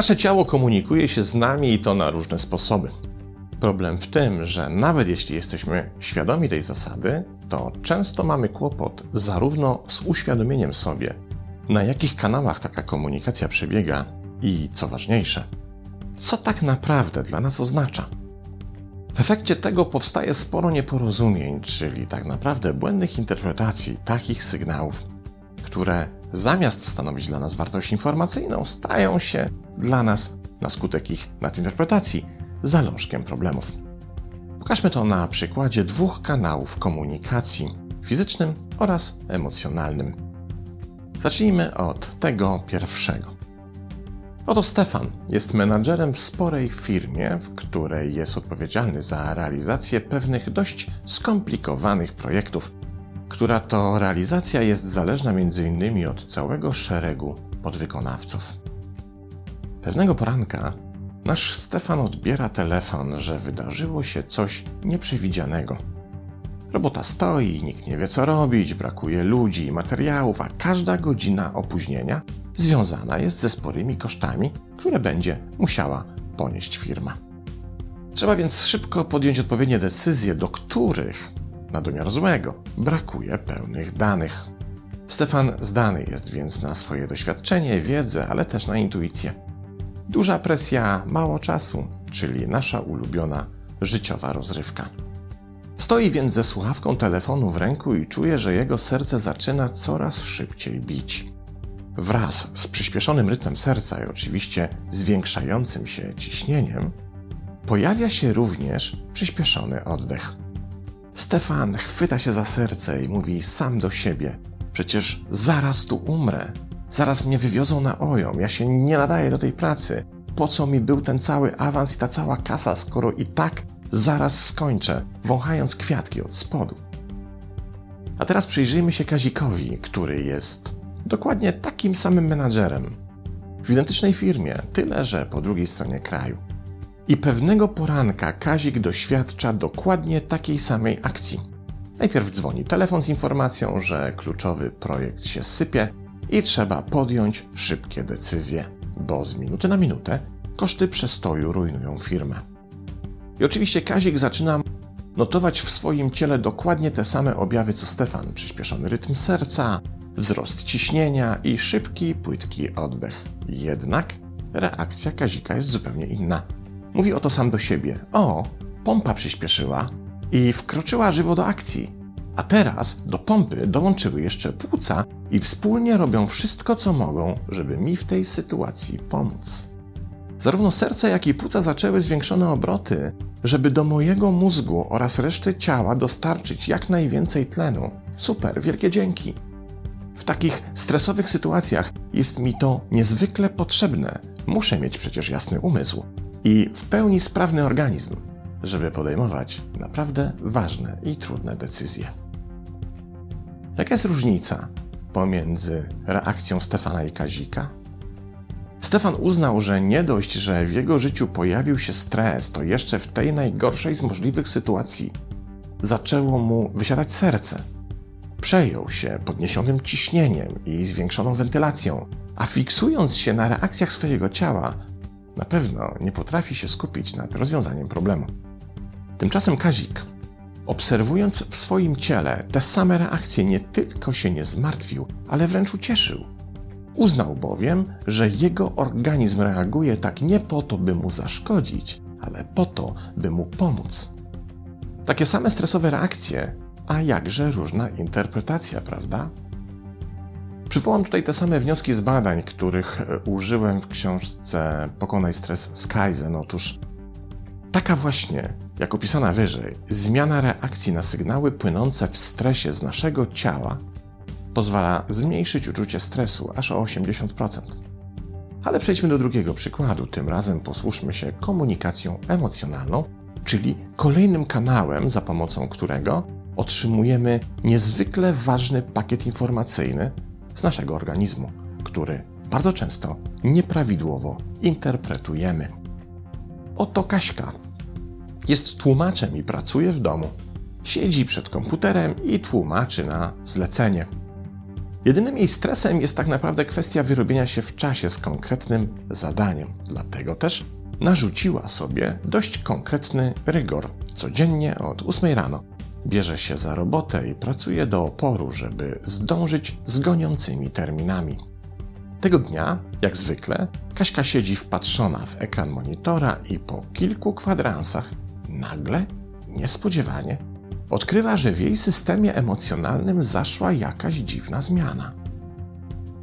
Nasze ciało komunikuje się z nami i to na różne sposoby. Problem w tym, że nawet jeśli jesteśmy świadomi tej zasady, to często mamy kłopot zarówno z uświadomieniem sobie, na jakich kanałach taka komunikacja przebiega i co ważniejsze, co tak naprawdę dla nas oznacza. W efekcie tego powstaje sporo nieporozumień, czyli tak naprawdę błędnych interpretacji takich sygnałów, które zamiast stanowić dla nas wartość informacyjną, stają się dla nas, na skutek ich nadinterpretacji, zalążkiem problemów. Pokażmy to na przykładzie dwóch kanałów komunikacji fizycznym oraz emocjonalnym. Zacznijmy od tego pierwszego. Oto Stefan jest menadżerem w sporej firmie, w której jest odpowiedzialny za realizację pewnych dość skomplikowanych projektów, która to realizacja jest zależna m.in. od całego szeregu podwykonawców. Pewnego poranka nasz Stefan odbiera telefon, że wydarzyło się coś nieprzewidzianego. Robota stoi, nikt nie wie co robić, brakuje ludzi i materiałów, a każda godzina opóźnienia związana jest ze sporymi kosztami, które będzie musiała ponieść firma. Trzeba więc szybko podjąć odpowiednie decyzje, do których, na domiar złego, brakuje pełnych danych. Stefan zdany jest więc na swoje doświadczenie, wiedzę, ale też na intuicję. Duża presja, mało czasu, czyli nasza ulubiona życiowa rozrywka. Stoi więc ze słuchawką telefonu w ręku i czuje, że jego serce zaczyna coraz szybciej bić. Wraz z przyspieszonym rytmem serca i oczywiście zwiększającym się ciśnieniem, pojawia się również przyspieszony oddech. Stefan chwyta się za serce i mówi sam do siebie: Przecież zaraz tu umrę, zaraz mnie wywiozą na ojom, ja się nie nadaję do tej pracy. Po co mi był ten cały awans i ta cała kasa, skoro i tak zaraz skończę, wąchając kwiatki od spodu. A teraz przyjrzyjmy się Kazikowi, który jest dokładnie takim samym menadżerem w identycznej firmie, tyle że po drugiej stronie kraju. I pewnego poranka Kazik doświadcza dokładnie takiej samej akcji. Najpierw dzwoni telefon z informacją, że kluczowy projekt się sypie i trzeba podjąć szybkie decyzje, bo z minuty na minutę koszty przestoju rujnują firmę. I oczywiście Kazik zaczyna notować w swoim ciele dokładnie te same objawy co Stefan: przyspieszony rytm serca, wzrost ciśnienia i szybki, płytki oddech. Jednak reakcja Kazika jest zupełnie inna. Mówi o to sam do siebie. O, pompa przyspieszyła i wkroczyła żywo do akcji. A teraz do pompy dołączyły jeszcze płuca i wspólnie robią wszystko, co mogą, żeby mi w tej sytuacji pomóc. Zarówno serce, jak i płuca zaczęły zwiększone obroty, żeby do mojego mózgu oraz reszty ciała dostarczyć jak najwięcej tlenu. Super, wielkie dzięki. W takich stresowych sytuacjach jest mi to niezwykle potrzebne. Muszę mieć przecież jasny umysł i w pełni sprawny organizm, żeby podejmować naprawdę ważne i trudne decyzje. Jaka jest różnica pomiędzy reakcją Stefana i Kazika? Stefan uznał, że nie dość, że w jego życiu pojawił się stres, to jeszcze w tej najgorszej z możliwych sytuacji zaczęło mu wysiadać serce. Przejął się podniesionym ciśnieniem i zwiększoną wentylacją, a fiksując się na reakcjach swojego ciała, na pewno nie potrafi się skupić nad rozwiązaniem problemu. Tymczasem Kazik, obserwując w swoim ciele te same reakcje, nie tylko się nie zmartwił, ale wręcz ucieszył. Uznał bowiem, że jego organizm reaguje tak nie po to, by mu zaszkodzić, ale po to, by mu pomóc. Takie same stresowe reakcje, a jakże różna interpretacja, prawda? Przywołam tutaj te same wnioski z badań, których e, użyłem w książce Pokonaj stres z Kaizen. Otóż taka właśnie, jak opisana wyżej, zmiana reakcji na sygnały płynące w stresie z naszego ciała pozwala zmniejszyć uczucie stresu aż o 80%. Ale przejdźmy do drugiego przykładu. Tym razem posłuszmy się komunikacją emocjonalną, czyli kolejnym kanałem, za pomocą którego otrzymujemy niezwykle ważny pakiet informacyjny z naszego organizmu, który bardzo często nieprawidłowo interpretujemy. Oto Kaśka. Jest tłumaczem i pracuje w domu. Siedzi przed komputerem i tłumaczy na zlecenie. Jedynym jej stresem jest tak naprawdę kwestia wyrobienia się w czasie z konkretnym zadaniem. Dlatego też narzuciła sobie dość konkretny rygor. Codziennie od 8 rano bierze się za robotę i pracuje do oporu, żeby zdążyć z goniącymi terminami. Tego dnia, jak zwykle, Kaśka siedzi wpatrzona w ekran monitora i po kilku kwadransach nagle, niespodziewanie, odkrywa, że w jej systemie emocjonalnym zaszła jakaś dziwna zmiana.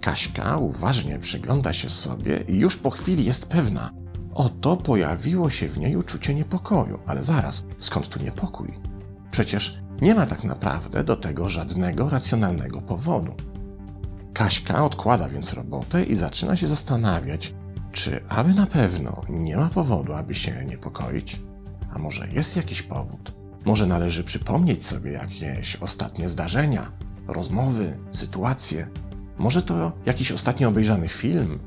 Kaśka uważnie przygląda się sobie i już po chwili jest pewna, oto pojawiło się w niej uczucie niepokoju. Ale zaraz, skąd tu niepokój? Przecież nie ma tak naprawdę do tego żadnego racjonalnego powodu. Kaśka odkłada więc robotę i zaczyna się zastanawiać, czy aby na pewno nie ma powodu, aby się niepokoić? A może jest jakiś powód? Może należy przypomnieć sobie jakieś ostatnie zdarzenia, rozmowy, sytuacje? Może to jakiś ostatnio obejrzany film?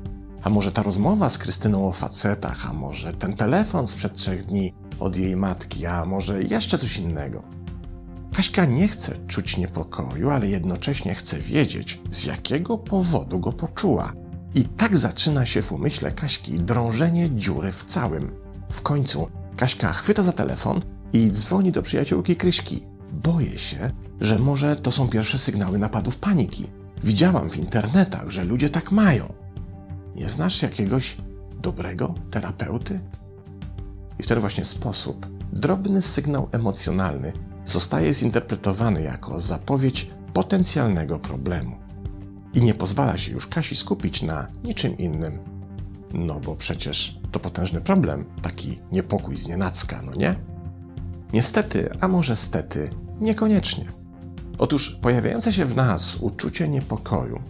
A może ta rozmowa z Krystyną o facetach? A może ten telefon sprzed trzech dni od jej matki? A może jeszcze coś innego? Kaśka nie chce czuć niepokoju, ale jednocześnie chce wiedzieć, z jakiego powodu go poczuła. I tak zaczyna się w umyśle Kaśki drążenie dziury w całym. W końcu Kaśka chwyta za telefon i dzwoni do przyjaciółki Kryśki. Boję się, że może to są pierwsze sygnały napadów paniki. Widziałam w internetach, że ludzie tak mają. Nie znasz jakiegoś dobrego terapeuty? I w ten właśnie sposób drobny sygnał emocjonalny zostaje zinterpretowany jako zapowiedź potencjalnego problemu. I nie pozwala się już Kasi skupić na niczym innym. No bo przecież to potężny problem, taki niepokój z nienacka, no nie? Niestety, a może stety, niekoniecznie. Otóż pojawiające się w nas uczucie niepokoju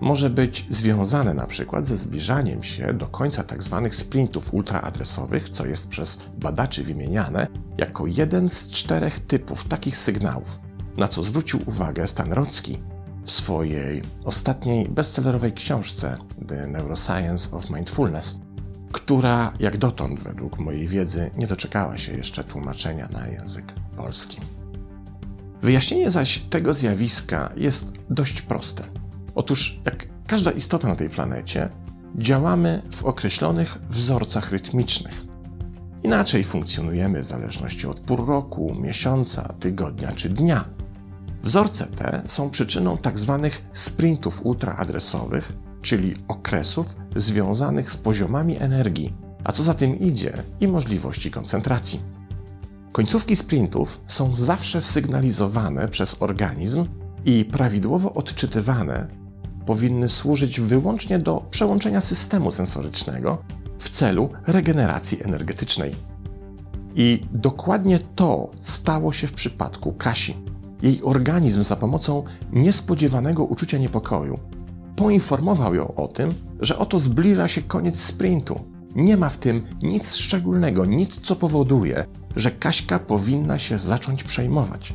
może być związane na przykład ze zbliżaniem się do końca tzw. Tak sprintów ultraadresowych, co jest przez badaczy wymieniane jako jeden z czterech typów takich sygnałów, na co zwrócił uwagę Stan Rocki w swojej ostatniej bestsellerowej książce The Neuroscience of Mindfulness, która jak dotąd według mojej wiedzy nie doczekała się jeszcze tłumaczenia na język polski. Wyjaśnienie zaś tego zjawiska jest dość proste. Otóż, jak każda istota na tej planecie, działamy w określonych wzorcach rytmicznych. Inaczej funkcjonujemy w zależności od pór roku, miesiąca, tygodnia czy dnia. Wzorce te są przyczyną tzw. Tak sprintów ultraadresowych, czyli okresów związanych z poziomami energii, a co za tym idzie i możliwości koncentracji. Końcówki sprintów są zawsze sygnalizowane przez organizm i prawidłowo odczytywane powinny służyć wyłącznie do przełączenia systemu sensorycznego w celu regeneracji energetycznej. I dokładnie to stało się w przypadku Kasi. Jej organizm za pomocą niespodziewanego uczucia niepokoju poinformował ją o tym, że oto zbliża się koniec sprintu. Nie ma w tym nic szczególnego, nic co powoduje, że Kaśka powinna się zacząć przejmować.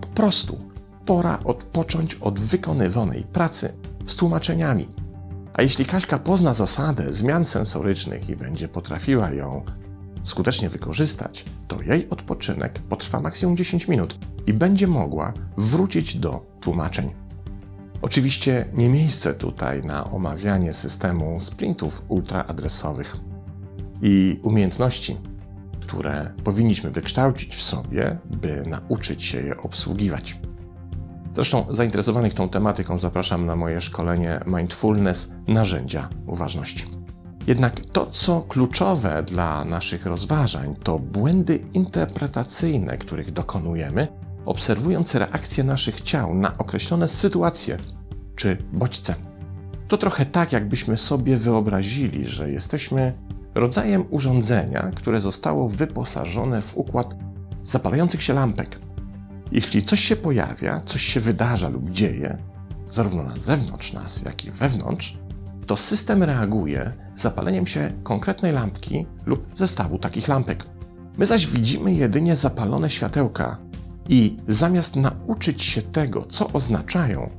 Po prostu pora odpocząć od wykonywanej pracy z tłumaczeniami. A jeśli Kaśka pozna zasadę zmian sensorycznych i będzie potrafiła ją skutecznie wykorzystać, to jej odpoczynek potrwa maksimum 10 minut i będzie mogła wrócić do tłumaczeń. Oczywiście nie miejsce tutaj na omawianie systemu sprintów ultraadresowych i umiejętności, które powinniśmy wykształcić w sobie, by nauczyć się je obsługiwać. Zresztą zainteresowanych tą tematyką zapraszam na moje szkolenie Mindfulness Narzędzia Uważności. Jednak to, co kluczowe dla naszych rozważań, to błędy interpretacyjne, których dokonujemy, obserwując reakcje naszych ciał na określone sytuacje czy bodźce. To trochę tak, jakbyśmy sobie wyobrazili, że jesteśmy rodzajem urządzenia, które zostało wyposażone w układ zapalających się lampek. Jeśli coś się pojawia, coś się wydarza lub dzieje, zarówno na zewnątrz nas, jak i wewnątrz, to system reaguje zapaleniem się konkretnej lampki lub zestawu takich lampek. My zaś widzimy jedynie zapalone światełka i zamiast nauczyć się tego, co oznaczają,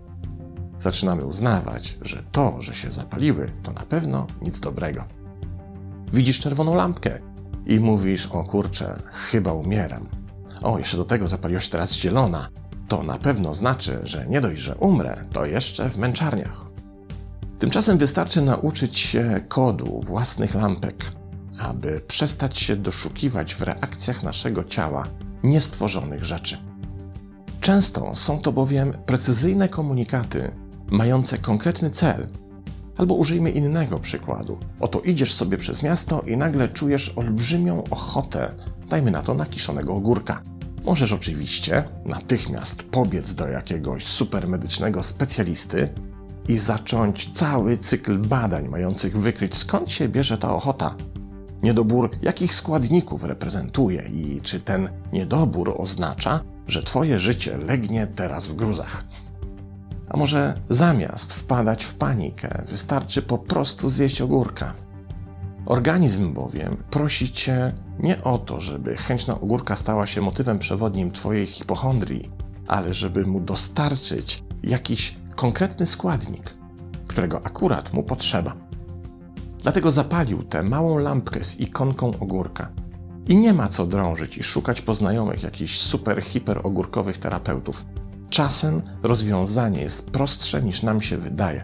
zaczynamy uznawać, że to, że się zapaliły, to na pewno nic dobrego. Widzisz czerwoną lampkę i mówisz: O kurczę, chyba umieram. O, jeszcze do tego zapaliła się teraz zielona. to na pewno znaczy, że nie dość, że umrę, to jeszcze w męczarniach. Tymczasem wystarczy nauczyć się kodu własnych lampek, aby przestać się doszukiwać w reakcjach naszego ciała niestworzonych rzeczy. Często są to bowiem precyzyjne komunikaty mające konkretny cel. Albo użyjmy innego przykładu. Oto idziesz sobie przez miasto i nagle czujesz olbrzymią ochotę, dajmy na to na kiszonego ogórka. Możesz oczywiście natychmiast pobiec do jakiegoś supermedycznego specjalisty i zacząć cały cykl badań mających wykryć skąd się bierze ta ochota. Niedobór jakich składników reprezentuje i czy ten niedobór oznacza, że Twoje życie legnie teraz w gruzach. A może zamiast wpadać w panikę, wystarczy po prostu zjeść ogórka. Organizm bowiem prosi Cię nie o to, żeby chęć na ogórka stała się motywem przewodnim Twojej hipochondrii, ale żeby mu dostarczyć jakiś konkretny składnik, którego akurat mu potrzeba. Dlatego zapalił tę małą lampkę z ikonką ogórka. I nie ma co drążyć i szukać poznajomych jakichś super, hiper ogórkowych terapeutów. Czasem rozwiązanie jest prostsze niż nam się wydaje.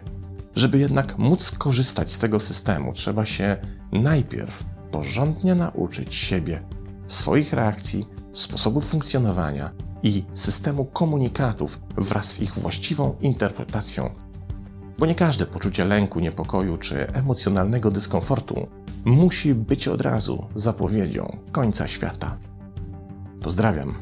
Żeby jednak móc skorzystać z tego systemu, trzeba się najpierw porządnie nauczyć siebie, swoich reakcji, sposobów funkcjonowania i systemu komunikatów wraz z ich właściwą interpretacją. Bo nie każde poczucie lęku, niepokoju czy emocjonalnego dyskomfortu musi być od razu zapowiedzią końca świata. Pozdrawiam.